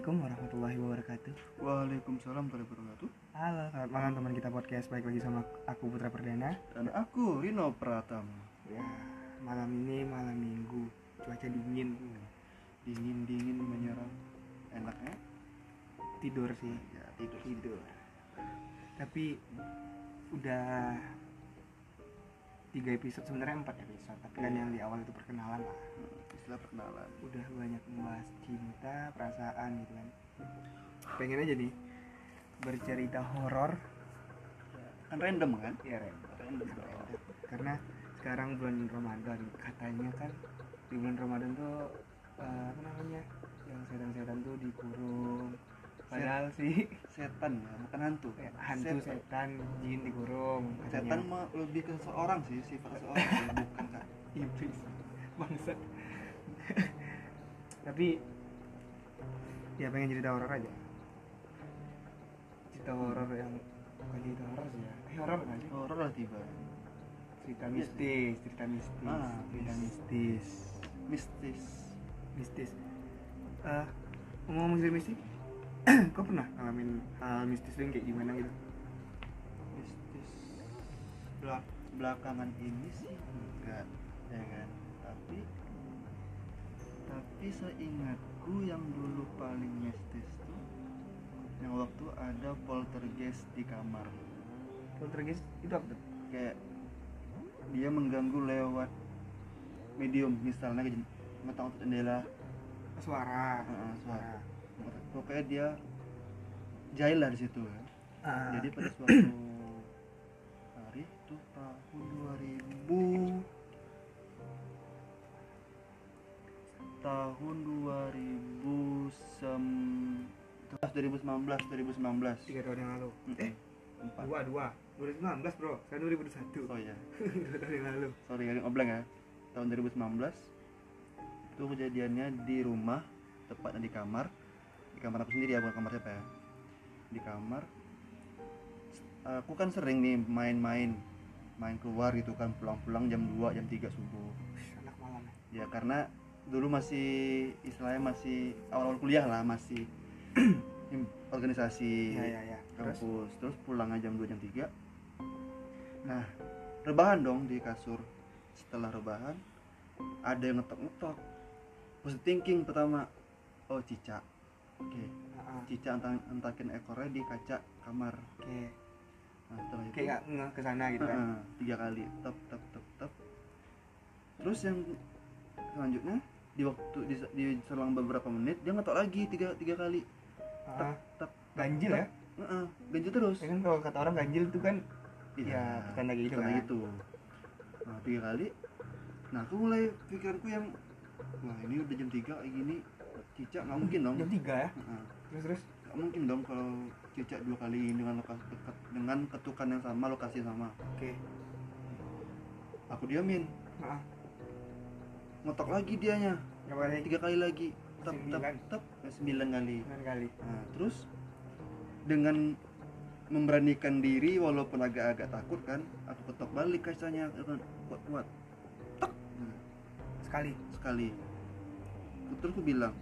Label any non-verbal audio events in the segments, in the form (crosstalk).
Assalamualaikum warahmatullahi wabarakatuh. Waalaikumsalam warahmatullahi wabarakatuh. Halo, selamat malam teman kita podcast. Baik lagi sama aku Putra Perdana. Dan aku Rino Pratama. Ya, malam ini malam Minggu, cuaca dingin, Dingin dingin menyerang. Enaknya tidur sih, ya tidur. tidur. Tapi udah tiga episode sebenarnya empat episode tapi kan yang di awal itu perkenalan lah Istilah perkenalan. udah banyak membahas cinta perasaan gitu kan pengen aja nih bercerita horor Kan random kan? ya Ren Random. karena sekarang bulan Ramadan katanya kan di bulan Ramadan tuh eh, apa namanya yang setan-setan tuh dikurung padahal sih Setan ya, bukan hantu. kayak hantu setan jin dikurung Setan mah lebih ke seorang sih, sifat seorang (laughs) bukan kan. iblis bangsat (laughs) tapi ya pengen cerita horor aja. Cerita horor yang bukan cerita horor sih ya. Eh horor sih? Horor lah tiba. cerita Iya mistis cerita mistis Ah, cerita mis- mistis. Mistis. mistis. Eh ngomong cerita mistis (clears throat) kau pernah ngalamin hal mistis yang kayak gimana gitu? Mistis. Belak belakangan ini sih enggak, ya kan. Tapi tapi seingatku yang dulu paling mistis tuh yang waktu ada poltergeist di kamar. Poltergeist itu apa tuh? Kayak dia mengganggu lewat medium misalnya ke ngetok jendela. Suara. Suara. Pokoknya dia jahil lah di situ kan. Ah, jadi pada suatu hari itu tahun 2000 tahun 2000 sem 2019 2019 tiga tahun yang lalu. Eh empat. dua dua. 2019 bro. Sekarang 2021 oh ya (laughs) dua tahun yang lalu. Sorry kali ngobleng ya. Tahun 2019 itu kejadiannya di rumah tepatnya di kamar. Di kamar aku sendiri ya bukan kamar siapa ya. Di kamar. Aku kan sering nih main-main main keluar gitu kan pulang-pulang jam 2 jam 3 subuh. Anak malam ya karena dulu masih istilahnya masih awal-awal kuliah lah masih (clears throat) organisasi ya ya ya. Terus? kampus. Terus pulangnya jam 2 jam 3 nah rebahan dong di kasur. Setelah rebahan ada yang ngetok-ngetok positive thinking pertama oh cicak oke. Ah, ah. cicak entah entakin ekornya di kaca kamar. Oke. Nah setelah itu kayak nggak ke sana gitu kan? Heeh, tiga kali. Tep tep tep tep. Terus yang selanjutnya di waktu di, di selang beberapa menit dia ngetok lagi tiga tiga kali. Ah, tep ganjil ya? Heeh, ganjil terus. Ya kan kalau kata orang ganjil itu kan ya petanda gitu petanda kan. gitu. Nah tiga kali. Nah aku mulai pikiranku yang wah ini udah jam 3 kayak gini. Cicak nggak mungkin dong. Jam tiga ya? Heeh. terus terus? Nggak mungkin dong kalau cicak dua kali dengan lokasi dekat dengan ketukan yang sama lokasi yang sama. Oke. Aku diamin. Ngotok lagi dianya. Kali tiga kali lagi. Tep tep tep sembilan kali. Sembilan kali. Nah terus dengan memberanikan diri walaupun agak-agak takut kan aku ketok balik kacanya dengan kuat-kuat tak Nah, sekali. Sekali. Terus aku bilang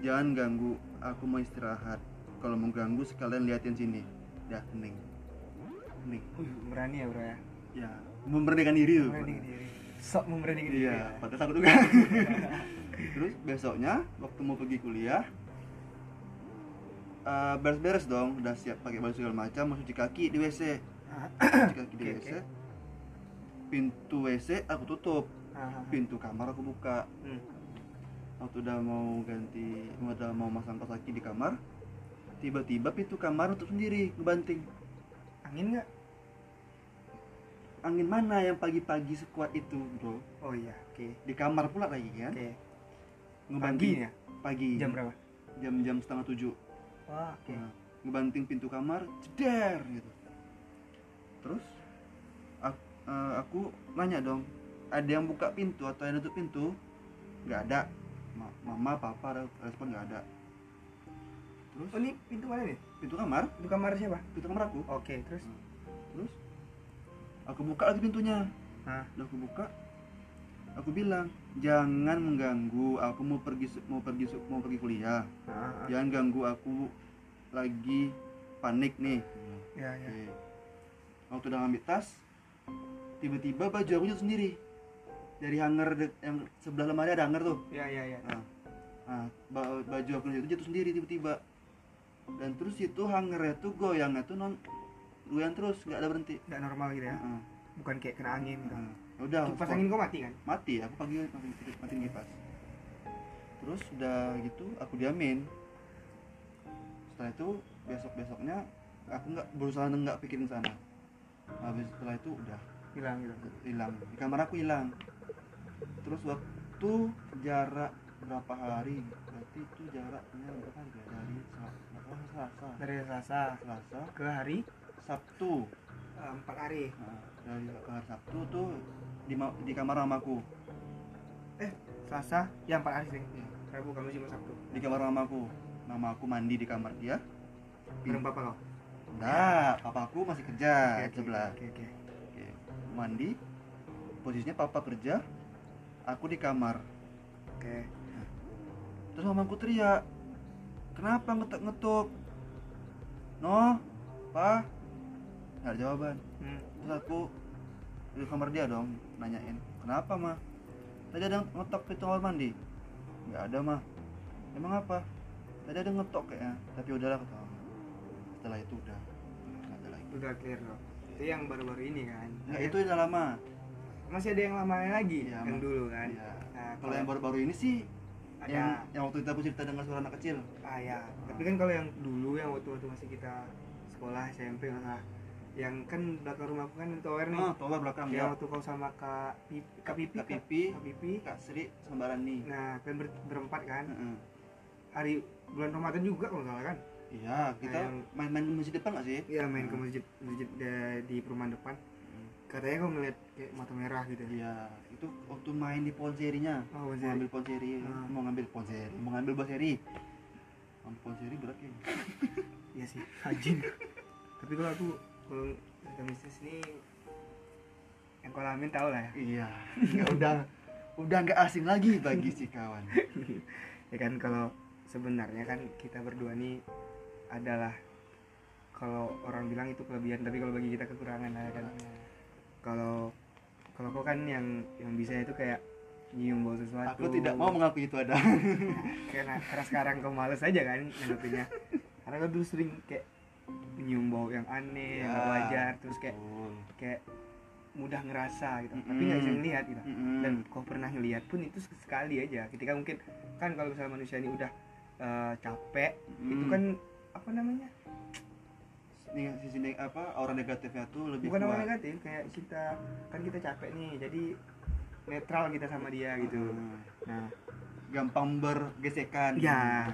jangan ganggu aku mau istirahat. Kalau mau ganggu sekalian liatin sini. Ya hening hening berani ya bro ya? Ya memberanikan diri tuh. Memberanikan diri sok memberanikan diri iya ya. padahal takut juga (laughs) terus besoknya waktu mau pergi kuliah eh, beres-beres dong udah siap pakai baju segala macam mau cuci kaki di WC (coughs) cuci kaki di Oke, WC oke. pintu WC aku tutup ah, ah. pintu kamar aku buka Hmm. waktu udah mau ganti udah mau masang kaos kaki di kamar tiba-tiba pintu kamar nutup sendiri ngebanting angin nggak angin mana yang pagi-pagi sekuat itu bro? Oh iya oke. Di kamar pula lagi kan? Oke. Ngebanting pagi ya? pagi. Jam berapa? Jam-jam setengah tujuh. Wah oke. Nah, ngebanting pintu kamar jeder gitu. Terus aku, aku nanya dong ada yang buka pintu atau yang nutup pintu? Nggak ada. Ma- mama papa respon nggak ada. Terus? Oh ini pintu mana nih? Pintu kamar. Pintu kamar siapa? Pintu kamar aku. Oke terus? Terus aku buka lagi pintunya. Hah? aku buka. Aku bilang jangan mengganggu aku mau pergi mau pergi mau pergi kuliah. Ah, ah. jangan ganggu aku lagi panik nih. Ya ya Oke. waktu udah ngambil tas tiba-tiba baju aku jatuh sendiri. Dari hanger de- yang sebelah lemari ada hanger tuh. Ya ya ya nah, nah, ba- baju aku itu jatuh sendiri tiba-tiba. Dan terus itu hangernya tuh goyangnya tuh non goyang terus nggak ada berhenti. Nggak normal gitu ya? Nah, bukan kayak kena angin gitu. Nah, udah kipas angin kau mati kan? Mati aku pagi mati, mati kipas. Terus udah gitu aku diamin. Setelah itu besok besoknya aku nggak berusaha nggak pikirin sana. Habis setelah itu udah. Hilang gitu? Hilang. Di kamar aku hilang. Terus waktu jarak berapa hari? Berarti itu jaraknya berapa hari ya? dari Sel- berapa? Hari? Selasa. Dari Selasa Selasa. ke hari Sabtu. Eh, empat hari. Nah, dari hari Sabtu tuh di, di kamar mamaku Selasa? Ya empat hari sih. Iya. Rabu Kamis Jumat Sabtu. Di kamar mamaku mamaku mandi di kamar dia. Bareng papa kau? Enggak papaku masih kerja oke, sebelah. oke oke. Oke. mandi. Posisinya papa kerja aku di kamar. Oke. Terus mamaku teriak kenapa ngetuk ngetuk no pa nggak ada jawaban. Hmm. terus aku di kamar dia dong nanyain kenapa mah tadi ada ngetok pintu kamar mandi. Nggak ada mah emang apa? Tadi ada ngetok kayaknya tapi udahlah kata setelah itu udah nggak ada lagi. Udah clear loh itu yang baru-baru ini kan? Nggak Ya. itu udah lama. Masih ada yang lamanya lagi? Iya, yang dulu kan? Iya. nah, kalau yang baru-baru ini sih ada. yang yang waktu itu aku cerita dengan suara anak kecil. Ah ya tapi kan kalau yang dulu yang waktu waktu masih kita sekolah SMP salah yang kan belakang rumahku kan tower nih. Oh tower belakang ya. waktu kau sama kak Pipi kak Pipi Kak Pipi kak Pipi. Kak Sri sembaran nih. Nah kan ber- berempat kan? Heeh. hari bulan Ramadan juga kalau salah kan? Iya kita Nah, yang- main-main di masjid depan nggak sih? Iya main ke Hmm. masjid masjid da- di perumahan depan. Katanya kau ngeliat kayak mata merah gitu iya itu waktu main di ponserinya oh mau masjid ngambil ponseri Hmm. mau ngambil ponseri mau ngambil baseri ngambil ponseri berat ya. Iya sih (laughs) anjing. Tapi kalau aku cerita mistis ini yang kau alamin tau lah ya. Iya. Nggak udah udah nggak asing lagi bagi si kawan. (laughs) Ya kan kalau sebenarnya kan kita berdua nih adalah kalau orang bilang itu kelebihan tapi kalau bagi kita kekurangan lah ya kan. Kalau kalau kau kan yang yang bisa itu kayak nyium bau sesuatu. Aku tidak mau mengakui itu ada. Karena karena sekarang kau males aja kan nanggepinnya (laughs) karena kau dulu sering kayak nyium bau yang aneh yang gak Ya. wajar terus kayak Betul. kayak mudah ngerasa gitu tapi nggak bisa ngelihat gitu Mm-mm. dan kau pernah ngelihat pun itu sekali aja ketika mungkin kan kalau misalnya manusia ini udah eh, capek itu Mm. kan apa namanya sisi neg- apa aura negatifnya tuh lebih bukan kuat apa negatif kayak kita kan kita capek nih jadi netral kita sama dia gitu Hmm. nah gampang bergesekan Ya.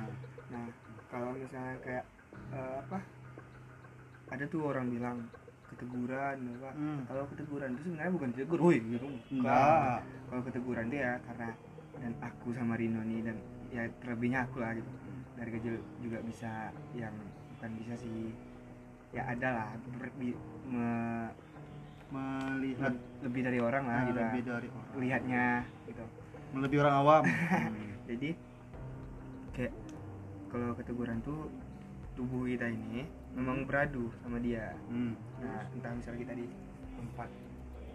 nah kalau misalnya kayak eh, apa ada tuh orang bilang keteguran apa? Hmm. kalau keteguran itu sebenarnya bukan tegur woi gitu enggak. Kalau keteguran dia karena dan aku sama Rino nih dan ya terlebihnya aku lah gitu. Dari kecil juga bisa yang bukan bisa sih. Ya ada lah me- melihat. le- lebih dari orang lah nah, kita lebih dari orang. Lihatnya gitu. Lebih orang awam. Hmm. (laughs) jadi kayak kalau keteguran tuh tubuh kita ini memang beradu sama dia Hmm. nah entah misalnya kita di tempat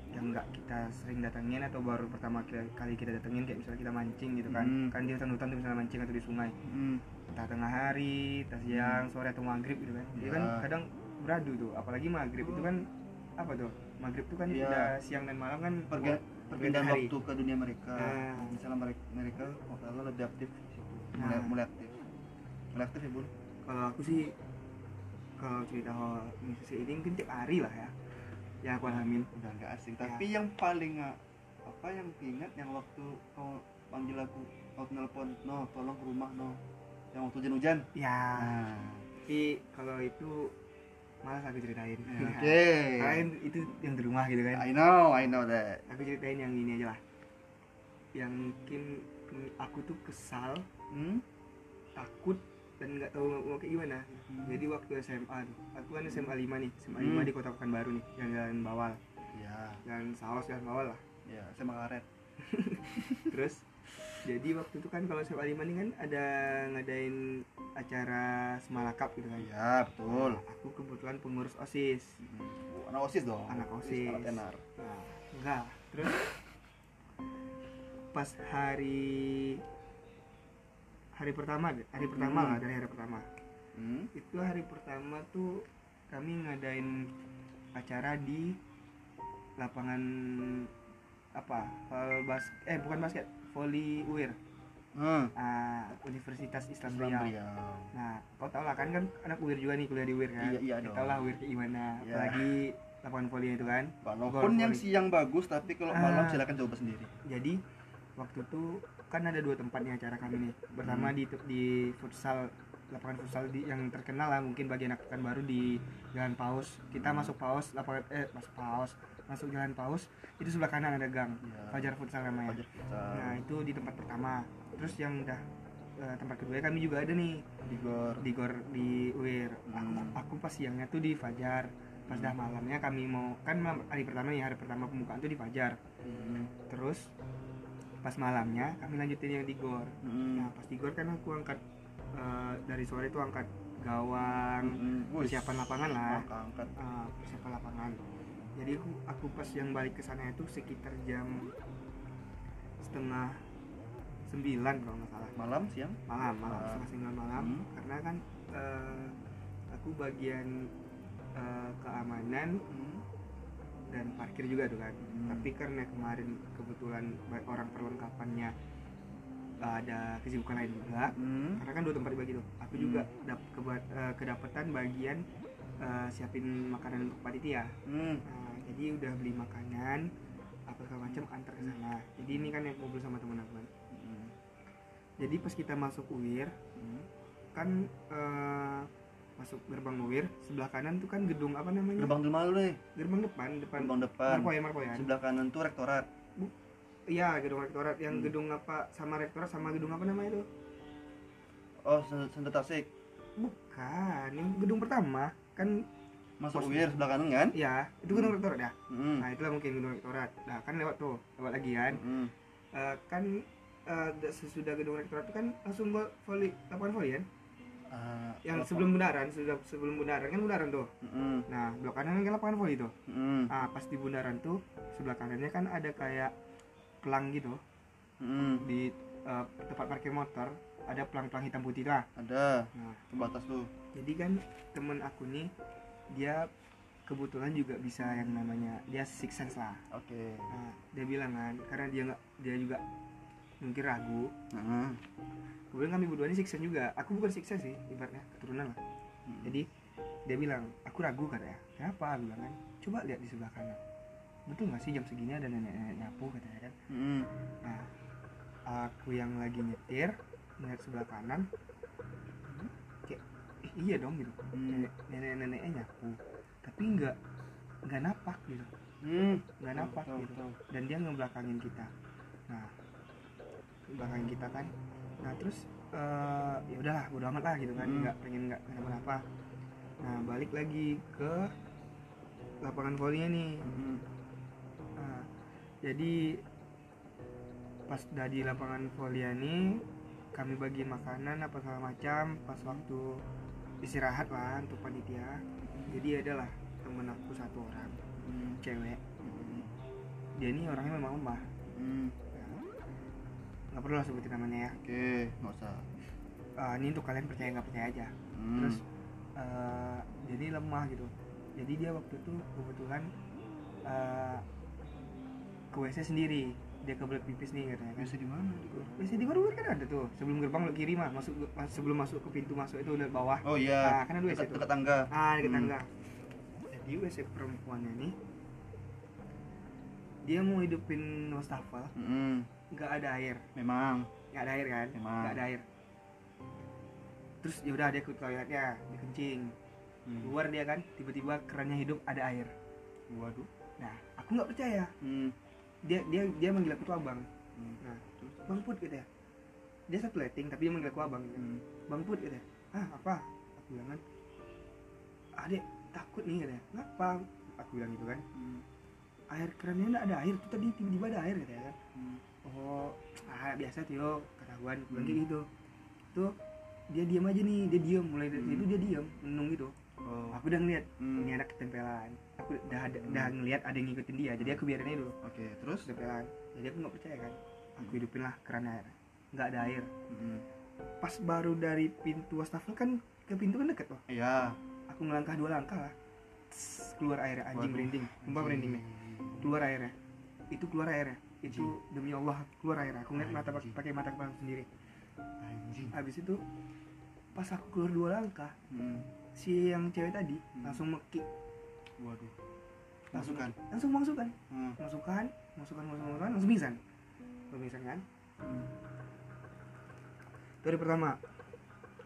yang nggak kita sering datengin atau baru pertama kali kita datengin kayak misalnya kita mancing gitu kan Hmm. kan di hutan-hutan tuh misalnya mancing atau di sungai Hmm. entah tengah hari entah siang sore atau maghrib gitu kan jadi Ya. kan kadang beradu tuh apalagi maghrib itu kan apa tuh maghrib tuh kan Ya. udah siang dan malam kan Perga- perpindahan hari. waktu ke dunia mereka Ah. misalnya mereka mereka kalau lebih aktif di situ Nah. mulai, mulai aktif mulai aktif ya bun kalau aku sih kalau cerita hal mistis ini mungkin tiap hari lah ya. Yang aku alamin. Udah nggak asing. Ya. tapi yang paling uh, apa yang ingat yang waktu kau panggil aku kau telepon no tolong ke rumah no. Yang waktu hujan-hujan ya. Nah. tapi kalau itu malas aku ceritain. (laughs) Oke. Karena itu yang di rumah gitu kan. I know I know that. Aku ceritain yang ini aja lah. Yang mungkin aku tuh kesal hmm? takut dan nggak tahu mau, kayak gimana. Hmm. jadi waktu SMA aku kan SMA 5 nih SMA Hmm. 5 di kota Pekanbaru nih yang jalan bawal. Ya jalan saus jalan bawal lah. Ya saya karet. (laughs) Terus jadi waktu itu kan kalau SMA 5 ini kan ada ngadain acara semalakap gitu kan. Iya betul. Aku kebetulan pengurus osis. Hmm. anak osis dong. Anak OSIS. anak tenar. Nah enggak. Terus pas hari hari pertama hari pertama Hmm. lah dari hari pertama hmm. itu hari pertama tuh kami ngadain acara di lapangan apa vol bas eh bukan basket volley UIR Hmm. ah, Universitas Islam Islam Riau Riau. nah kau tau lah kan kan anak UIR juga nih kuliah di UIR kan Iya, iya Kita dong. tau lah UIR kayak gimana Iya. apalagi lapangan volley itu kan walaupun yang siang bagus tapi kalau Ah. malam silakan coba sendiri jadi waktu itu kan ada dua tempat nih acara kami nih pertama Hmm. di di futsal lapangan futsal di yang terkenal lah mungkin bagi anak baru di Jalan Paus kita Hmm. masuk Paus lapangan eh masuk Paus masuk Jalan Paus itu sebelah kanan ada gang Iya. Fajar Futsal namanya Fajar futsal. nah itu di tempat pertama terus yang udah eh, tempat kedua kami juga ada nih di gor di gor di UIR aku, Hmm. aku pas siangnya tuh di Fajar pas dah malamnya kami mau kan hari pertama nih hari pertama pembukaan tuh di Fajar Hmm. terus pas malamnya kami lanjutin yang di gor Hmm. nah pas di gor kan aku angkat eh, dari sore itu angkat gawang Hmm. Persiapan lapangan lah angkat, eh, persiapan lapangan jadi aku, aku pas yang balik ke sana itu sekitar jam setengah sembilan kalau nggak salah malam siang malam malam Ah. setengah sembilan malam Hmm. karena kan eh, aku bagian eh, keamanan Hmm. Dan parkir juga tuh kan Hmm. tapi karena kemarin kebetulan orang perlengkapannya eh, ada kesibukan lain juga Hmm. karena kan dua tempat dibagi tuh aku Hmm. juga dap keba- eh, kedapatan bagian eh, siapin makanan untuk panitia Hmm. nah, jadi udah beli makanan apa segala macam antar ke sana jadi ini kan yang ngobrol sama temen aku kan Hmm. jadi pas kita masuk UIR Hmm. kan eh, masuk gerbang UIR sebelah kanan tuh kan gedung apa namanya? Gerbang dulu malu deh. Gerbang depan depan. Gerbang depan. Marco ya Marco ya sebelah kanan tuh rektorat. Iya gedung rektorat. Yang Hmm. gedung apa sama rektorat sama gedung apa namanya itu? Oh sen- sentra tasik. Bukan yang gedung pertama. Kan masuk UIR sebelah kanan kan? Iya itu gedung rektorat ya Hmm. nah itulah mungkin gedung rektorat. Nah kan lewat tuh lewat lagi kan. Hmm. Eh, kan da- sesudah gedung rektorat itu kan langsung volley lapangan volley kan Ah, yang apa? sebelum bundaran sudah sebelum bundaran kan bundaran tuh. Hmm. nah blok kanan kan lapangan volley tuh. Hmm. ah pas di bundaran tuh sebelah kanannya kan ada kayak pelang gitu. Hmm. di eh, tempat parkir motor ada pelang-pelang hitam putih lah. Ada. Nah. Pembatas tuh. Jadi kan temen aku nih dia kebetulan juga bisa yang namanya dia six sense lah. Oke. Nah dia bilang kan karena dia nggak dia juga mungkin ragu. Nah. kemudian kami berdua ini six sense juga. Aku bukan six sense sih ibaratnya keturunan lah. Hmm. jadi dia bilang aku ragu katanya kenapa? aku bilang kan. Coba lihat di sebelah kanan. Betul nggak sih jam segini ada nenek-nenek nyapu? katanya kan. Hmm. nah aku yang lagi nyetir melihat sebelah kanan hmm, kayak "Eh, iya dong gitu. Hmm. nenek neneknya nyapu. Tapi nggak nggak napak gitu. Hmm. nggak napak Tahu, gitu. dan dia ngebelakangin kita. Nah ngebelakangin kita kan nah terus eh, ya udahlah bodo amat lah gitu kan Hmm. nggak pengen nggak kenapa-napa nah balik lagi ke lapangan volleynya nih Hmm. Nah, jadi pas udah di lapangan volley nih kami bagiin makanan apa segala macam pas waktu istirahat lah untuk panitia jadi adalah temen aku satu orang Hmm. cewek Hmm. dia ini orangnya memang lemah Hmm. Nggak perlu lah sebutin namanya ya. Oke nggak usah. Ah, ini untuk kalian percaya nggak percaya aja. Hmm. terus eh, jadi lemah gitu. Jadi dia waktu itu kebetulan eh, ke WC sendiri. Dia kebelet pipis nih katanya kan. Biasa di mana? WC di baru kan ada tuh. Sebelum gerbang lo kiri mah masuk mas- sebelum masuk ke pintu masuk itu udah bawah. Oh iya. Nah, kan ada WC dekat, dekat tangga. Ah di Hmm. tangga. Jadi WC perempuannya nih dia mau hidupin wastafel Hmm. Nggak ada air memang nggak ada air kan Emang. nggak ada air terus ya udah dia ke toiletnya dia kencing Hmm. keluar dia kan tiba-tiba kerannya hidup ada air waduh nah aku nggak percaya Hmm. dia dia dia manggil aku tuh abang Hmm. nah terus bang put gitu ya dia satu letting tapi dia manggil aku abang gitu. Hmm. bang put gitu ya ah apa aku bilang kan adek takut nih gitu ya ngapa aku bilang gitu kan Hmm. air kerannya nggak ada air tuh tadi tiba-tiba ada air gitu ya kan Hmm. Oh ah biasa Tio ketahuan gue Hmm. kayak gitu. Tuh dia diam aja nih dia diam mulai dari Hmm. situ dia diam menung gitu. Oh. Aku udah ngeliat Hmm. ini anak ketempelan. Aku udah ada Hmm. udah ngeliat ada yang ngikutin dia jadi aku biarin aja dulu. Oke terus? Ketempelan. Jadi aku nggak percaya kan? Aku hidupin lah keran air. Nggak ada air. Mm. pas baru dari pintu wastafel kan ke pintu kan deket loh iya. Aku ngelangkah dua langkah lah. Tss, keluar airnya anjing Waduh. merinding. Sumpah merinding nih keluar airnya. Itu keluar airnya itu demi Allah keluar airnya aku ngeliat mata Anjing. pakai mata kepala sendiri anjing habis itu pas aku keluar dua langkah Mm. si yang cewek tadi Hmm. langsung meki waduh langsung masukkan langsung masukkan Hmm. masukkan masukkan masukkan masukkan langsung pingsan langsung pingsan kan Hmm. itu hari pertama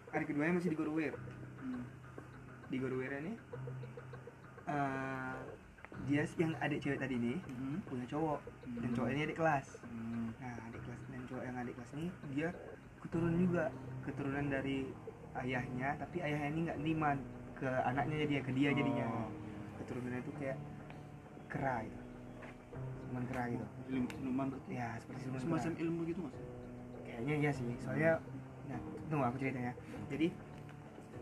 hari keduanya masih di Goruwer Hmm. di Goruwer ini eh, dia yang adik cewek tadi nih Hmm. punya cowok. Dan Hmm. cowok ini adik kelas. Hmm. nah adik kelas dan cowok yang adik kelas ini dia keturunan juga. Keturunan dari ayahnya tapi ayahnya ini nggak nerima ke anaknya jadi ke dia jadinya. Oh. keturunannya itu kayak kera gitu cuman kera gitu. Ilmu siluman ya seperti siluman kera. semacam ilmu gitu mas kayaknya iya sih. Soalnya nah tunggu aku ceritanya. Jadi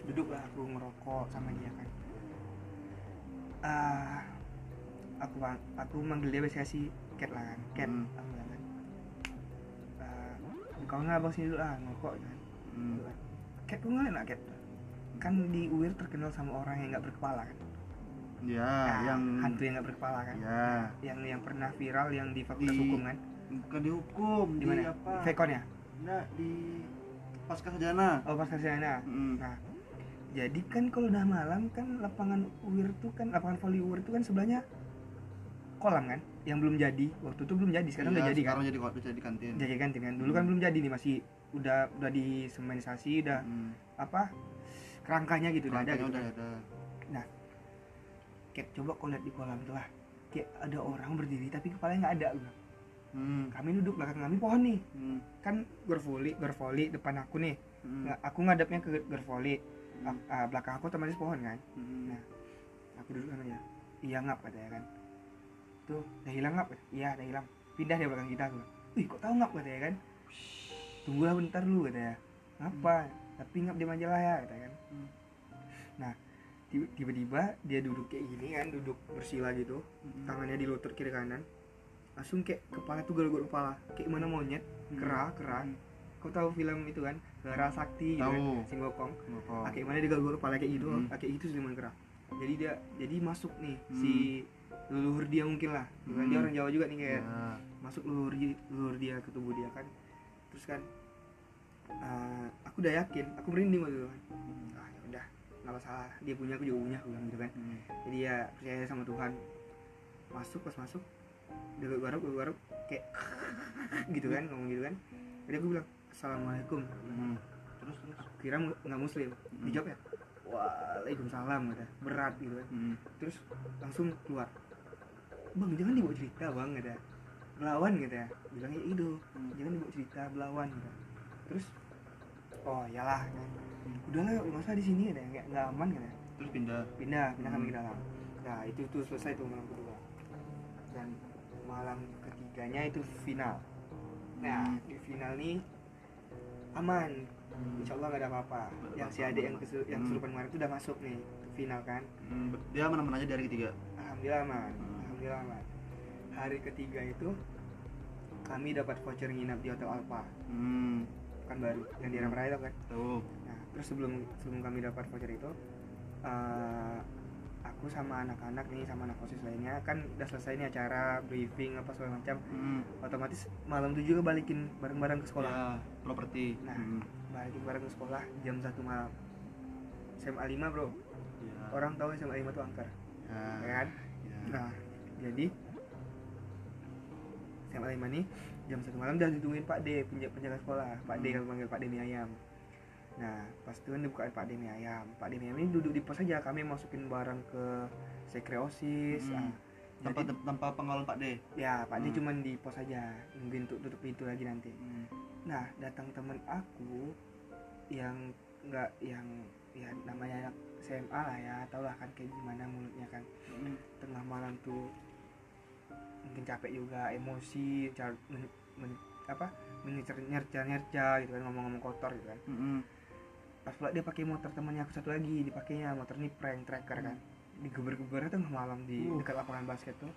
duduklah aku ngerokok sama dia kan. Ah aku aku manggil dia biasanya si cat lah kan cat Hmm. aku bilang kan. Ah, kau nggak abang sini dulu lah ngerokok kan. Hmm. Kan. cat kau nggak enak cat. Kan di UIR terkenal sama orang yang nggak berkepala kan. Ya Nah, yang hantu yang nggak berkepala kan. Ya. Yang yang pernah viral yang di fakultas Di- hukum kan. Bukan dihukum di di, mana apa? Vekon ya? Nggak, di pasca sarjana. Oh pas sarjana. Hmm. Nah, jadi kan kalau udah malam kan lapangan UIR tuh kan lapangan voli UIR tuh kan sebelahnya kolam kan yang belum jadi waktu itu belum jadi sekarang udah Iya, jadi kan sekarang jadi udah jadi kantin jadi kantin kan dulu kan Hmm. belum jadi nih masih udah udah disemenisasi udah Hmm. apa kerangkanya gitu udah ada gitu udah kan. ada Kayak coba kau lihat di kolam tuh lah kayak ada orang berdiri tapi kepalanya nggak ada gitu. hmm. kami duduk belakang kami pohon nih Hmm. kan gervoli gervoli depan aku nih Hmm. Nggak, aku ngadepnya ke gervoli Ah, ah, belakang aku otomatis pohon kan Hmm. Nah, aku duduk sama dia iya ngap katanya kan tuh udah hilang ngap iya udah hilang. Pindah dia belakang kita bilang, wih kok tahu ngap katanya kan? Tunggulah bentar dulu katanya. Ngapa? Tapi ngap di majalah ya katanya kan. Hmm. nah tiba- tiba-tiba dia duduk kayak gini kan duduk bersila gitu. Hmm. tangannya di lutut kiri kanan. Langsung kayak kepala tuh garuk kepala. Kayak mana monyet kera kera. Hmm. kau tahu film itu kan? Kera Sakti gitu kan. Singgokong. Ah, kayak mana dia garuk kepala kayak gitu. Hmm. ah, kayak gitu siluman kera. Jadi dia jadi masuk nih Hmm. si leluhur dia mungkin lah. Bukan dia Hmm. orang Jawa juga nih kayak Ya. masuk leluhur dia, leluhur dia ke tubuh dia kan. Terus kan ah, aku udah yakin aku merinding waktu itu kan. Ah ya udah nggak masalah. Dia punya aku juga punya aku bilang gitu kan. Hmm. jadi ya percaya sama Tuhan. Masuk pas masuk dia garuk garuk garuk kayak (laughs) gitu kan ngomong gitu kan. Jadi aku bilang assalamualaikum. Hmm. terus terus? Aku kira nggak muslim. Dijawab ya waalaikumsalam kata. Berat gitu kan. Hmm. terus langsung keluar. Bang jangan dibawa cerita bang kata. Belawan gitu ya bilangnya itu Hmm. jangan dibawa cerita belawan gitu terus oh iyalah kan udahlah masa di sini ada nggak nggak aman kan ya terus pindah? Pindah pindah kami Hmm. ke dalam. Nah itu tuh selesai tuh malam kedua. Dan malam ketiganya itu final. Nah Hmm. di final nih aman. Hmm. Insya Allah nggak ada apa-apa. Yang si adik yang kesu yang Hmm. kesurupan kemarin itu udah masuk nih final kan. Hmm, dia mana-mana aja dari ketiga? Alhamdulillah aman Hmm. alhamdulillah aman. Hari ketiga itu kami dapat voucher nginap di hotel Alpa hmm. kan baru yang di Aram Raya itu kan? Tahu. Nah, terus sebelum sebelum kami dapat voucher itu, eh, aku sama anak-anak nih sama anak osis lainnya kan udah selesai nih acara briefing apa segala macam. hmm. Otomatis malam itu juga balikin bareng-bareng ke sekolah. ya properti Nah. Hmm. Balikin bareng ke sekolah jam satu malam. SMA 5 bro, ya. orang tahu SMA 5 tuh angker, ya. ya kan? Ya. Nah, jadi SMA 5 nih jam satu malam udah ditungguin Pak D penjaga, penjaga sekolah Pak D Hmm. kalau panggil Pak D mie ayam nah pas itu kan dibukain Pak D mie ayam Pak D mie ayam ini duduk di pos aja kami masukin barang ke sekre osis Hmm. ah. tanpa Jadi, tanpa pengawalan Pak D ya Pak D Hmm. cuman di pos aja nungguin untuk tutup pintu lagi nanti hmm. nah datang temen aku yang nggak yang ya namanya anak SMA lah ya tau lah kan kayak gimana mulutnya kan Hmm. tengah malam tuh mungkin capek juga emosi car- men, apa menyecer nyerca nyerca gitu kan ngomong-ngomong kotor gitu kan Mm-mm. Pas pula dia pakai motor temannya aku satu lagi dipakainya motor ini prank tracker kan. Digeber-geber tengah malam di Uh. dekat lapangan basket tuh.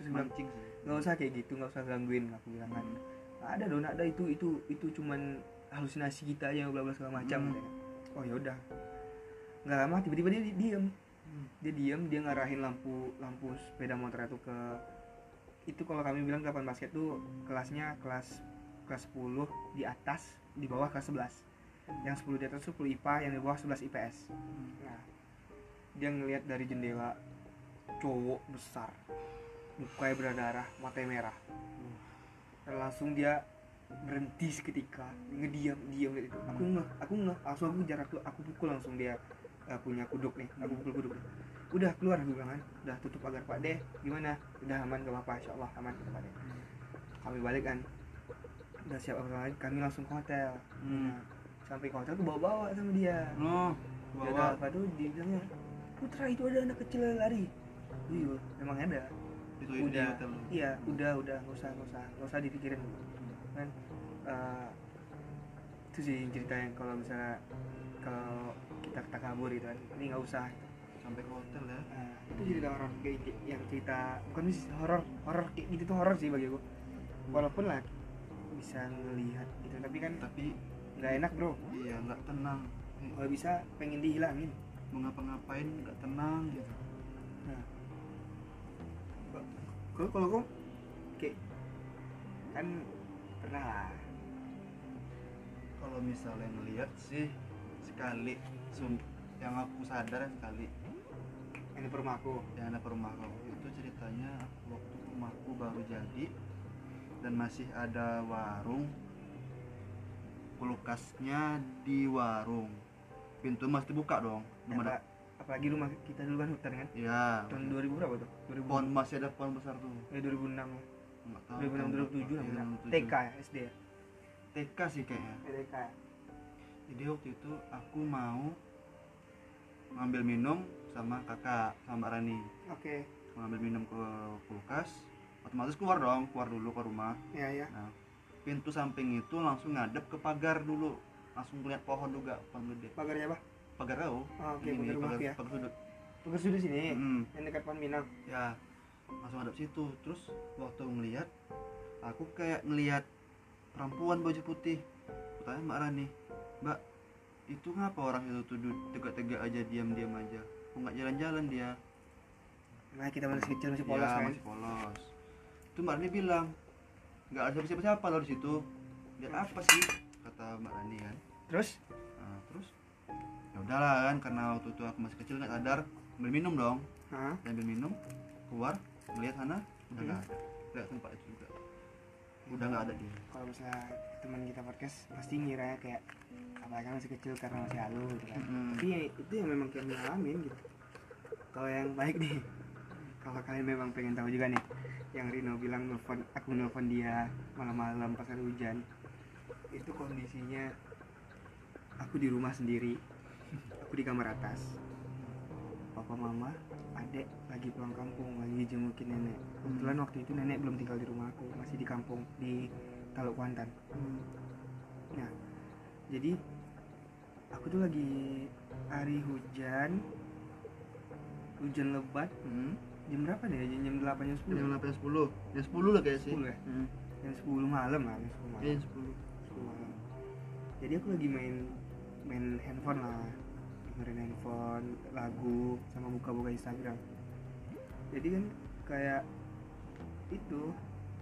Terus mancing nggak usah kayak gitu nggak usah gangguin aku bilang kan. Ada dong ada. Itu itu itu cuman halusinasi kita aja bla bla segala macam. Hmm. oh ya udah. Nggak lama tiba-tiba dia di- diem. Hmm. dia diem dia ngarahin lampu lampu sepeda motor itu ke itu kalau kami bilang kapan basket tuh kelasnya kelas kelas 10 di atas di bawah kelas 11 yang 10 di atas tuh 10 IPA yang di bawah 11 IPS nah dia ngelihat dari jendela cowok besar mukanya berdarah matanya merah. Dan langsung dia berhenti seketika ngediam diam gitu. Aku ngeh aku ngeh langsung aku jarak tuh aku pukul langsung dia eh, punya kuduk nih aku pukul kuduk nih. udah keluar aku bilang kan udah tutup pagar pak deh gimana? Udah aman gak apa-apa insya Allah aman pak deh kami balik kan udah siap apa lagi? Kami langsung ke hotel. Hmm. Nah, sampai hotel tuh bawa-bawa sama dia. Oh bawa apa tuh dia bilangnya Putra itu ada anak kecil yang lari. Iya emang ada. Itu udah. iya udah udah. Nggak usah nggak usah. Nggak usah dipikirin. Kan eh, itu sih cerita yang kalau misalnya kalau kita kita kabur gitu kan ini nggak usah. Sampai ke hotel ya? Nah, itu cerita horor kayak kayak- yang cerita bukan sih horor horor kayak gitu tuh horor sih bagi aku walaupun lah bisa ngelihat gitu tapi kan tapi nggak enak bro. Iya nggak tenang. Kalau bisa pengen dihilangin. Mau ngapa-ngapain nggak tenang gitu. Nah, kalau kalau kau kayak kan pernah lah. Kalau misalnya ngelihat sih sekali. Sum- yang aku sadar sekali. Ini rumahku yang ada rumahku itu ceritanya waktu rumahku baru jadi dan masih ada warung kulkasnya di warung. Pintu masih dibuka dong belum ada. Apa, apalagi rumah kita dulu kan hutan kan? Ya tahun 2000 berapa tuh? 2000 pohon masih ada pohon besar tuh. Eh 2006 ya nggak tahu 2006 tahun 2007 berapa. lah Iya, benar. 2007. TK ya SD ya? TK sih kayaknya. TK ya. Jadi waktu itu aku mau ngambil minum sama kakak sama Rani. Oke. Ngambil minum ke kulkas otomatis keluar dong keluar dulu ke rumah. Ya ya nah pintu samping itu langsung ngadep ke pagar dulu. Langsung lihat pohon juga pohon gede. Pagarnya apa? Pagar kau oh, oke Ini, pagar rumah pagar, ya. pagar sudut. Pagar sudah sini? Mm, yang dekat pohon minang? Ya langsung hadap situ. Terus waktu ngelihat aku kayak ngelihat perempuan baju putih. Aku tanya mbak Rani mbak itu ngapa orang itu tuh duduk tegak-tegak aja diam-diam aja? Nggak jalan-jalan dia? Nah kita masih kecil masih polos ya, kan? masih polos. Itu mbak Rani bilang nggak ada siapa-siapa loh di situ. Lihat apa sih? Kata mbak Rani kan. Terus? Nah, terus? Ya udahlah kan karena waktu itu aku masih kecil nggak sadar ambil minum dong. Hah? ambil minum keluar melihat sana udah Hmm. nggak ada. Lihat tempat itu juga. Udah nggak ada dia. Kalau misalnya teman kita podcast pasti ngira kayak apalagi masih kecil karena masih halu gitu kan. Mm-mm. tapi ya, itu yang memang kami alamin gitu. Kalau yang baik nih kalau kalian memang pengen tahu juga nih yang Rino bilang nelfon aku nelfon dia malam-malam pas ada hujan itu kondisinya aku di rumah sendiri aku di kamar atas papa mama adek lagi pulang kampung lagi jengukin nenek kebetulan waktu itu nenek belum tinggal di rumah aku masih di kampung di Taluk Kuantan Nah, jadi aku tuh lagi hari hujan, hujan lebat. Hmm. Jam berapa deh? Jam, jam 8 jam 10. jam delapan sepuluh jam sepuluh lah kayak sih 10 ya? Hmm. Jam 10 malam lah, jam 10 malam. Iya, jam sepuluh 10 malam. Jadi aku lagi main main handphone lah. Dengerin handphone, lagu sama buka-buka Instagram. Jadi kan kayak itu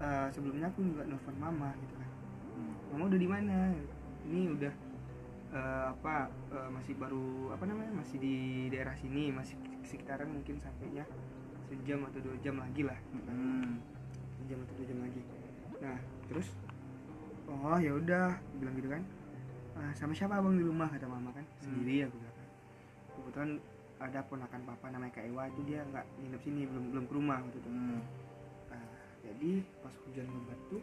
eh, sebelumnya aku juga nelfon mama gitu kan. Hmm. mama udah di mana ini udah eh, apa eh, masih baru apa namanya masih di daerah sini masih sekitaran mungkin sampainya sejam atau dua jam lagi lah. Hmm. sejam atau dua jam lagi. Nah terus? Oh ya udah bilang gitu kan. "Ah, sama siapa abang di rumah? kata mama kan. Sendiri aku bilang kan. kebetulan ada ponakan papa namanya Kak Ewa itu dia nggak nginep sini belum belum ke rumah waktu itu. Hmm. Nah, jadi pas hujan lebat tuh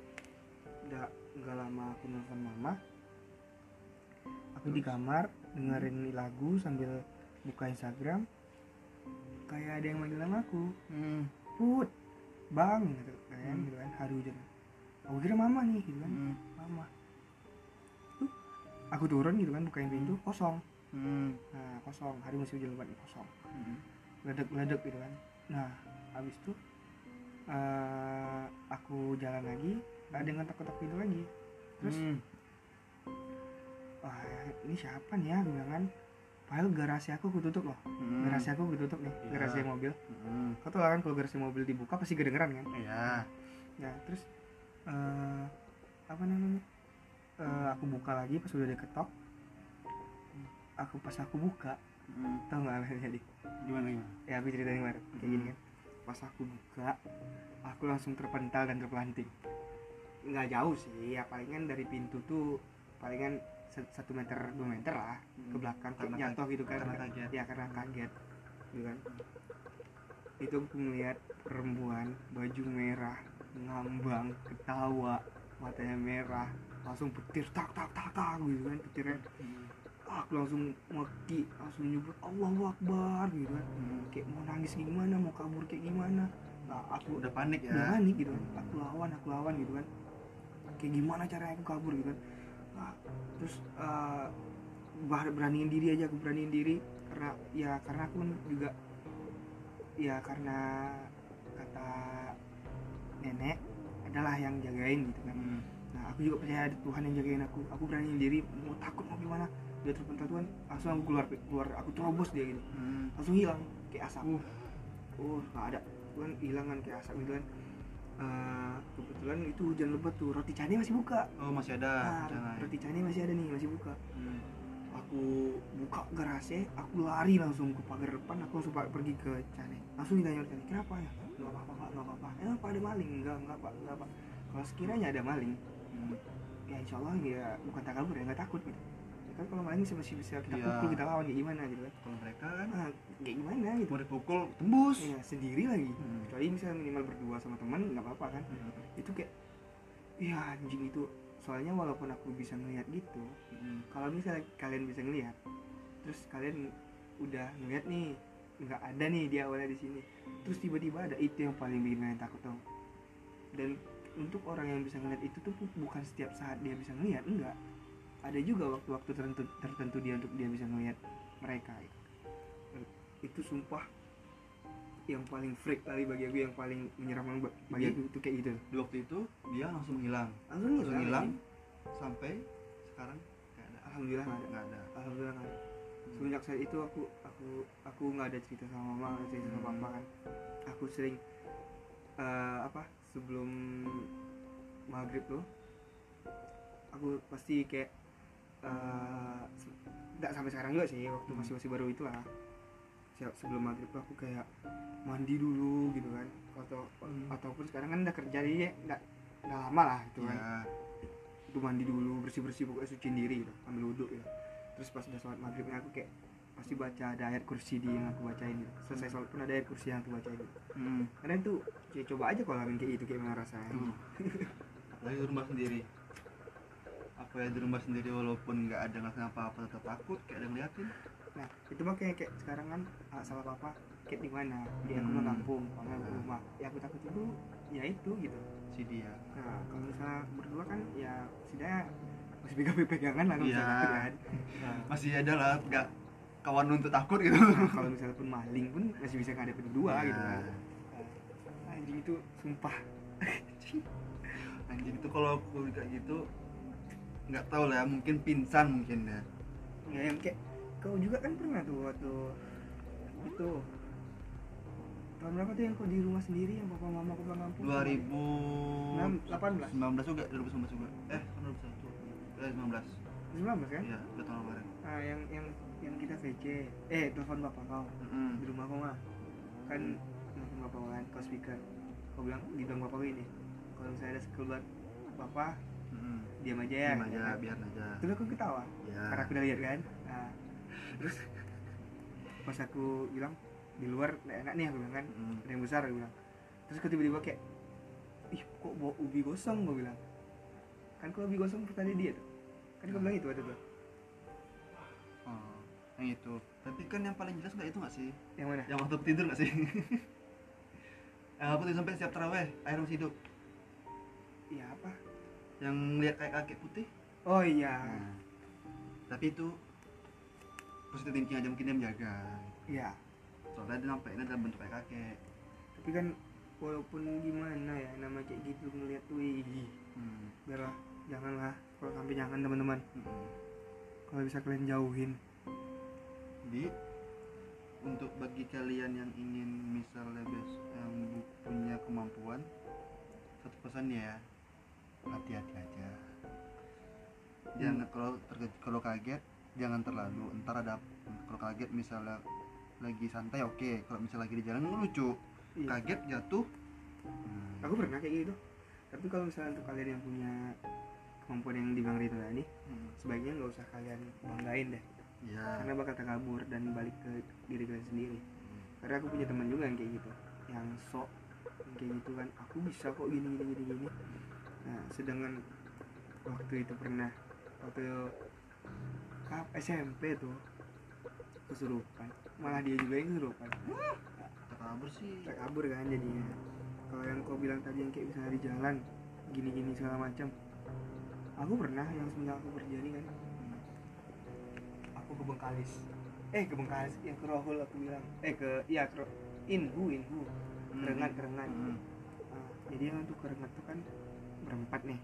nggak nggak lama aku nelfon mama aku di kamar dengerin lagu sambil buka Instagram kayak ada yang manggil nama aku Hmm. put bang gitu kan Hmm. gitu kan hari hujan aku kira mama nih gitu kan Hmm. mama Tuh, aku turun gitu kan bukain pintu kosong Hmm. nah kosong hari masih hujan lebat kosong Hmm. ledek ledek gitu kan nah habis itu eh, aku jalan lagi nggak ada yang ngetok-ngetok pintu lagi terus Hmm. wah ini siapa nih ya bilang kan padahal garasi aku aku tutup loh Hmm. garasi aku aku tutup nih Iya. garasi mobil Hmm. kau tau lah kan kalau garasi mobil dibuka pasti kedengeran kan Iya. ya terus eh apa namanya Eh, aku buka lagi pas udah diketok aku pas aku buka Hmm. tau nggak apa jadi Gimana gimana? ya aku ceritain kemarin kayak gini kan pas aku buka aku langsung terpental dan terpelanting nggak jauh sih ya palingan dari pintu tuh palingan satu meter dua meter lah ke belakang Karena jatuh gitu kan. karena kaget. ya karena kaget gitu kan. Itu aku melihat perempuan baju merah ngambang ketawa matanya merah langsung petir tak tak tak tak gitu kan petirnya. Hmm. aku langsung maki langsung nyebut Allahu Akbar gitu kan. Hmm. kayak mau nangis gimana mau kabur kayak gimana. Nah aku Udah panik ya. udah panik gitu kan. Aku lawan aku lawan gitu kan. Kayak gimana caranya aku kabur gitu kan nah, terus bah- beraniin diri aja aku beraniin diri. Karena ya karena aku juga ya karena kata nenek adalah yang jagain gitu kan. Hmm. nah aku juga percaya ada Tuhan yang jagain aku. Aku beraniin diri mau takut mau gimana dia terpental Tuhan langsung aku keluar keluar aku terobos dia gitu. Hmm. langsung hilang kayak asap. Uh. oh nggak ada. Kan hilang kan kayak asap gitu kan Eh, kebetulan itu hujan lebat tuh. Roti canai masih buka. Oh masih ada. nah, Jangan. roti canai masih ada nih masih buka. Hmm. aku buka garasi aku lari langsung ke pagar depan aku langsung pergi ke canai langsung ditanya canai kenapa ya? Nggak apa-apa pak nggak apa-apa. Emang pak ada maling? Enggak enggak pak enggak pak. Kalau sekiranya ada maling Hmm. ya insya Allah ya bukan takabur ya nggak takut gitu. ya kan kalau maling masih masih bisa kita Iya. pukul kita lawan kayak gimana gitu kan Kalau mereka kan nah, kayak gimana gitu mau dipukul tembus. ya sendiri lagi Hmm. kecuali misalnya minimal berdua sama teman nggak apa-apa kan Hmm. itu kayak ya anjing itu soalnya walaupun aku bisa ngeliat gitu Hmm. kalau misalnya kalian bisa ngeliat terus kalian udah ngeliat nih nggak ada nih dia awalnya di sini terus tiba-tiba ada itu yang paling bikin kalian takut dong dan untuk orang yang bisa ngeliat itu tuh bu- bukan setiap saat dia bisa ngeliat enggak ada juga waktu-waktu tertentu tertentu dia untuk dia bisa ngeliat mereka itu sumpah yang paling freak kali bagi aku yang paling menyeramkan ba- bagi aku itu kayak gitu Di waktu itu dia langsung hilang. langsung Langsung hilang anjing. sampai sekarang nggak ada. alhamdulillah nggak ada Nggak ada. alhamdulillah nggak ada semenjak saat itu aku aku aku nggak ada cerita sama mama nggak cerita sama Hmm. papa kan aku sering eh, apa sebelum maghrib tuh aku pasti kayak eh, nggak sampai sekarang juga sih waktu masih masih baru itulah Se- sebelum maghrib tuh aku kayak mandi dulu gitu kan atau Hmm. ataupun sekarang kan udah kerja jadi nggak nggak lama lah gitu kan Iya. itu mandi dulu bersih bersih pokoknya suciin diri gitu ambil wudhu ya terus pas udah sholat maghribnya aku kayak pasti baca ada ayat kursi di yang aku bacain gitu selesai sholat pun ada ayat kursi yang aku bacain gitu Hmm. karena itu ya coba aja kalau kayak gitu kayak gimana rasanya Hmm. (laughs) Di rumah sendiri. Ya di rumah sendiri walaupun nggak ada ngelakuin apa-apa tetap takut kayak ada ngeliatin. nah itu mah kayak, kayak sekarang kan ah, salah papa kayak di mana dia aku Hmm. kampung mama ke rumah ya aku takut itu ya itu gitu si dia. nah kalau misalnya berdua kan ya setidaknya masih pegang pegangan lah bisa takut kan nah, Masih ada lah nggak kawan untuk takut gitu. Nah, kalau misalnya pun maling pun masih bisa ngadepin dua Iya. gitu kan Nah, anjing itu sumpah Anjing itu kalau aku kayak gitu nggak tahu lah mungkin pingsan mungkin ya. ya yang kayak kau juga kan pernah tuh waktu itu tahun berapa tuh yang kau di rumah sendiri yang papa mama kau pulang kampung 2018 18 juga 2019 juga. Eh, 2021. Eh, 19. 19 kan Iya, udah tahun kemarin. nah yang yang yang kita VC eh telepon bapak kau di rumah kau mah kan telepon bapak kau kan kau speaker kau bilang dibilang bapak ini kalau misalnya ada sekeluar bapak Mm-mm. diam aja ya Diam aja, kan? biar aja. terus aku ketawa Ya. karena aku udah lihat kan nah, terus pas aku bilang di luar nggak enak nih aku bilang kan Mm. ada yang besar aku bilang terus aku tiba-tiba kayak ih kok bawa ubi gosong gue bilang kan kalau ubi gosong pertanda dia tuh kan kau bilang itu ada tuh Oh, yang itu. Tapi kan yang paling jelas nggak itu nggak sih? yang mana Yang waktu tidur nggak sih? (laughs) yang aku tidur sampai setiap terawih, air masih hidup. ya apa yang lihat kayak kakek putih? Oh iya. Nah, tapi itu positif thinking aja mungkin dia menjaga. Iya. Soalnya dia nampaknya dalam bentuk kayak kakek. Tapi kan walaupun gimana ya nama kayak gitu ngeliat tuh hmm. biarlah janganlah. Kalau sampai jangan teman-teman. Hmm. kalau bisa kalian jauhin. Jadi untuk bagi kalian yang ingin misalnya bes yang punya kemampuan satu pesan ya hati-hati aja. Jangan kalau terke- kalau kaget jangan terlalu ntar ada kalau kaget misalnya lagi santai oke. Kalau misalnya lagi di jalan lucu. Iya. kaget jatuh. Hmm, aku pernah kayak gitu. Tapi kalau misalnya untuk kalian yang punya kemampuan yang di Bang Rito tadi hmm, sebaiknya nggak usah kalian banggain deh. Ya karena bakal terkabur dan balik ke diri kalian sendiri. Hmm, karena aku punya teman juga yang kayak gitu yang sok yang kayak gitu kan. Aku bisa kok gini gini gini gini nah sedangkan waktu itu pernah waktu kap SMP tuh kesurupan. Malah dia juga yang kesurupan. Terkabur sih. Terkabur kan jadinya. Kalau yang kau bilang tadi yang kayak bisa di jalan gini gini segala macam. Aku pernah yang semenjak aku kerja nih kan. Aku ke Bengkalis. Eh ke Bengkalis. Yang ke Rohul aku bilang. Eh ke iya ke Inhu Inhu. Hmm. kerengat kerengat Hmm. Nah, jadi yang untuk kerengat tuh kan berempat nih.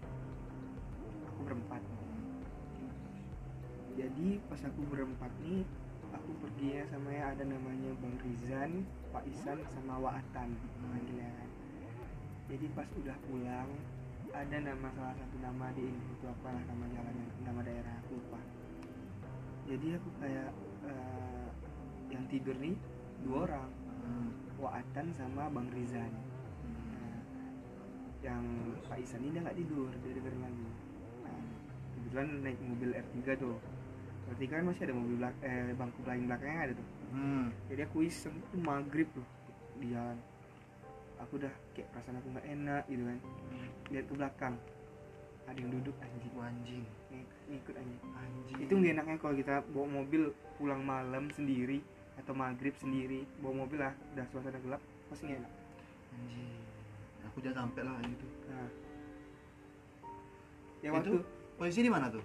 Aku berempat. Jadi pas aku berempat nih aku pergi ya sama ya ada namanya Bang Rizan Pak Isan sama Waatan manggilnya kan jadi pas udah pulang ada nama salah satu nama di ini itu apa lah nama jalan nama daerah aku lupa. Jadi aku kayak eh, yang tidur nih dua orang. Hmm. Waatan sama Bang Rizan yang Pak Isan ini dia nggak tidur dia dengerin lagu. Nah, kebetulan naik mobil R3 tuh. R3 kan masih ada mobil belak eh, bangku paling belakangnya ada tuh. Hmm. jadi aku iseng tuh maghrib tuh di jalan aku udah kayak perasaan aku nggak enak gitu kan. Lihat ke belakang. Ada yang duduk anjing. Anjing. Ngik- ngikut anjing. Anjing. Itu nggak enaknya kalau kita bawa mobil pulang malam sendiri atau maghrib sendiri bawa mobil lah udah suasana gelap pasti nggak enak. Anjing aku jangan sampai lah gitu. Nah. Ya Itu? waktu posisi di mana tuh?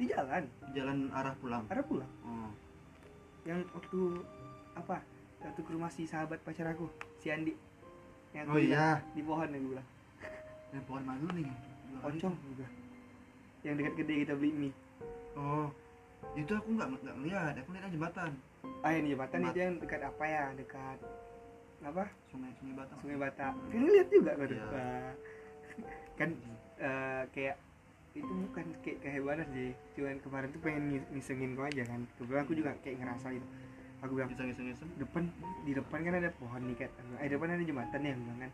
Di jalan. Jalan arah pulang. Arah pulang? Oh. Yang waktu apa? Waktu ke rumah si sahabat pacar aku si Andi. Yang Oh iya. di pohon yang gue bilang. Yang pohon mana nih? Pocong juga. Yang dekat gede kita beli mie. Oh. Itu aku nggak nggak ngeliat. Aku lihat jembatan. Ah yang di jembatan Jembat- itu yang dekat apa ya? Dekat apa? Sungai sungai batang sungai Bata kan lihat juga Iya. Wah. (laughs) kan eh, kayak itu bukan kayak kehebatan sih. Cuman kemarin tuh pengen ngis- ngisengin kau aja kan. Kebetulan aku juga kayak ngerasa gitu. Aku bilang iseng iseng iseng depan di depan kan ada pohon nih kan eh depan ada jembatan ya bilang kan.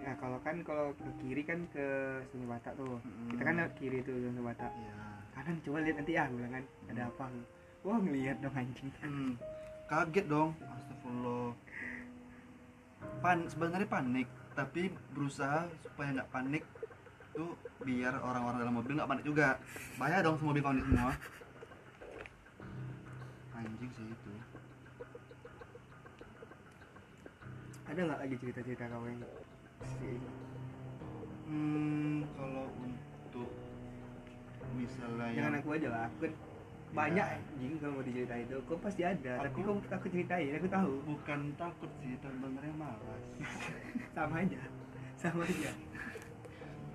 Nah kalau kan kalau ke kiri kan ke Sungai Batak tuh. Kita kan lewat kiri tuh Sungai Batak. Iya. Kanan coba lihat nanti ya aku bilang kan ada apa? Wah ngelihat dong anjing. Hmm. kaget dong. Astagfirullah pan sebenarnya panik tapi berusaha supaya nggak panik tuh biar orang-orang dalam mobil nggak panik juga. Bahaya dong semua mobil panik semua. Anjing sih itu. Ada nggak lagi cerita-cerita kau yang si- Hmm, kalau untuk misalnya jangan yang aku aja lah aku kan banyak Ya. anjing kalau mau diceritain itu kau pasti ada tapi Aku- kau aku ceritain aku tahu bukan takut sih, sebenarnya malas. (laughs) sama aja sama aja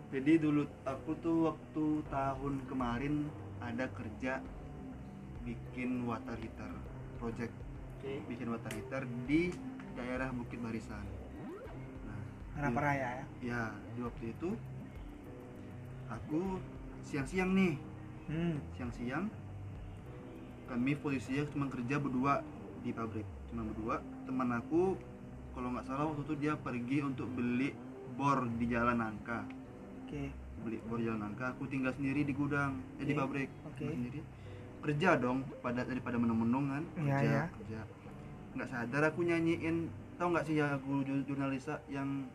Jadi dulu aku tuh waktu tahun kemarin ada kerja bikin water heater project oke bikin water heater di daerah Bukit Barisan. Nah, di- raya ya ya di waktu itu aku siang-siang nih hmm. siang-siang kami posisinya cuma kerja berdua di pabrik. Cuma berdua. Teman aku kalau nggak salah waktu itu dia pergi untuk beli bor di jalan nangka. Oke. Beli bor di jalan nangka. Aku tinggal sendiri di gudang eh, di pabrik. Oke. tinggal sendiri. Kerja dong pada daripada menung-menung kan. Iya, kerja iya. kerja. Nggak sadar aku nyanyiin. Tau nggak sih ya aku jur- jurnalisa yang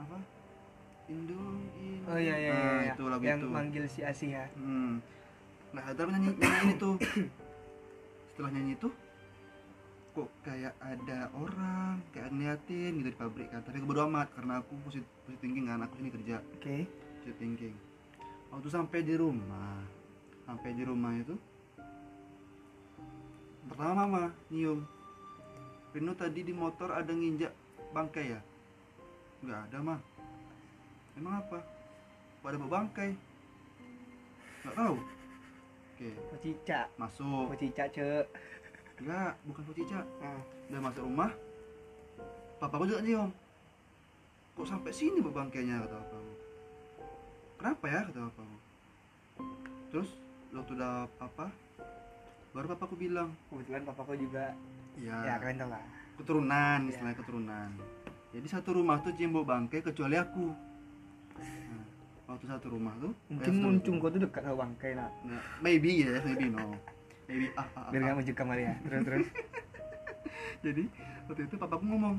apa? Indung Indung oh iya iya, Nah, iya. itu lagu yang itu. manggil si Asih ya Hmm. Sadar aku nyanyi, nyanyiin itu. Setelah nyanyi itu, kok kayak ada orang kayak ngeliatin gitu di pabrik kan. Tapi aku bodo amat karena aku positif, thinking kan aku sini kerja. Oke. Positive thinking. Waktu sampai di rumah sampai di rumah itu pertama mama nyium. Rino tadi di motor ada nginjak bangkai ya? Nggak ada mah emang apa? Pada bangkai? Nggak tahu oke. Pocica masuk. Pocica cek enggak bukan pocica ah udah masuk rumah papaku juga nyium. Kok sampai sini bangkainya kata papaku kenapa ya kata papaku terus waktu udah apa baru papaku bilang. Kebetulan papaku juga. Ya ya, kalian tau lah. Keturunan Ya. istilahnya keturunan. Jadi satu rumah tuh cium bau bangkai kecuali aku. Nah, waktu satu rumah tuh mungkin muncung kau tuh dekat sama bangkai lah Nah, maybe ya maybe no. Maybe ah, ah, ah, biar ah. muncul kamar ya. Terus terus. (laughs) Jadi waktu itu papaku ngomong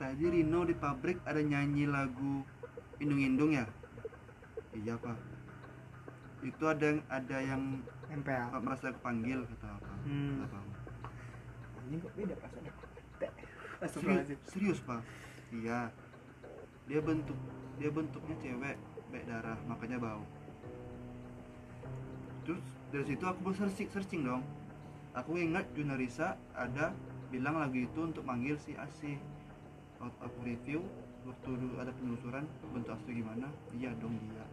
tadi Rino di pabrik ada nyanyi lagu indung-indung ya? Iya pak. Itu ada yang ada yang nempel merasa kepanggil kata apa. Hmm. kata papaku. ini kok beda perasaan serius, Astagfirullahaladzim. serius pak. Iya. Dia bentuk dia bentuknya cewek baik darah makanya bau. Terus dari situ aku baru searching searching dong. Aku ingat Junarisa ada bilang lagu itu untuk manggil si Asih waktu aku review waktu dulu ada penelusuran bentuk asli gimana? Iya dong dia.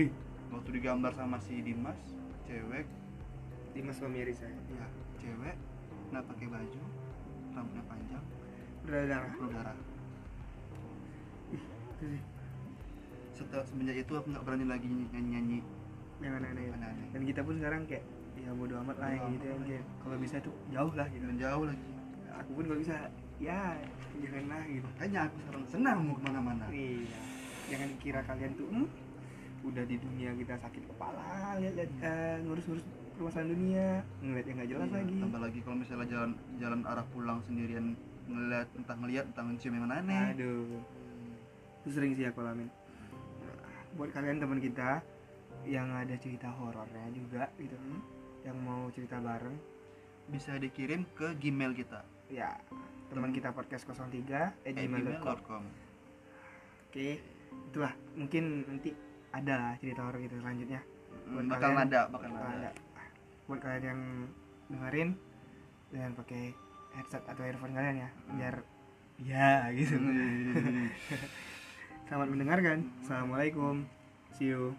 Ih, waktu digambar sama si Dimas cewek. Dimas Pamiri saya. Ya cewek nggak pakai baju rambutnya panjang. Berdarah. Berdarah setelah semenjak itu aku nggak berani lagi nyanyi nyanyi yang aneh-aneh ya. aneh-aneh. Dan kita pun sekarang kayak ya bodo amat lah Bodo gitu ya amat. kayak kalau bisa tuh jauh lah gitu. Menjauh lagi. Aku pun kalau bisa ya janganlah gitu. Makanya aku sekarang senang mau ke mana-mana. Iya. Jangan kira kalian tuh hmm, udah di dunia kita sakit kepala lihat lihat eh, ngurus-ngurus permasalahan dunia ngeliat yang nggak jelas Iya, lagi. tambah lagi kalau misalnya jalan jalan arah pulang sendirian ngeliat entah ngeliat entah mencium yang aneh. Aduh. Itu sering sih aku alamin buat kalian teman kita yang ada cerita horornya juga gitu yang mau cerita bareng bisa dikirim ke gmail kita. Ya teman kita podcast 03 eh gmail.com oke itulah. Mungkin nanti ada lah cerita horor kita selanjutnya. Buat bakal kalian- ada bakal Nah, ada. ada. buat kalian yang dengerin dengan pakai headset atau earphone kalian ya Hmm. biar ya gitu (laughs) selamat mendengarkan. Assalamualaikum. See you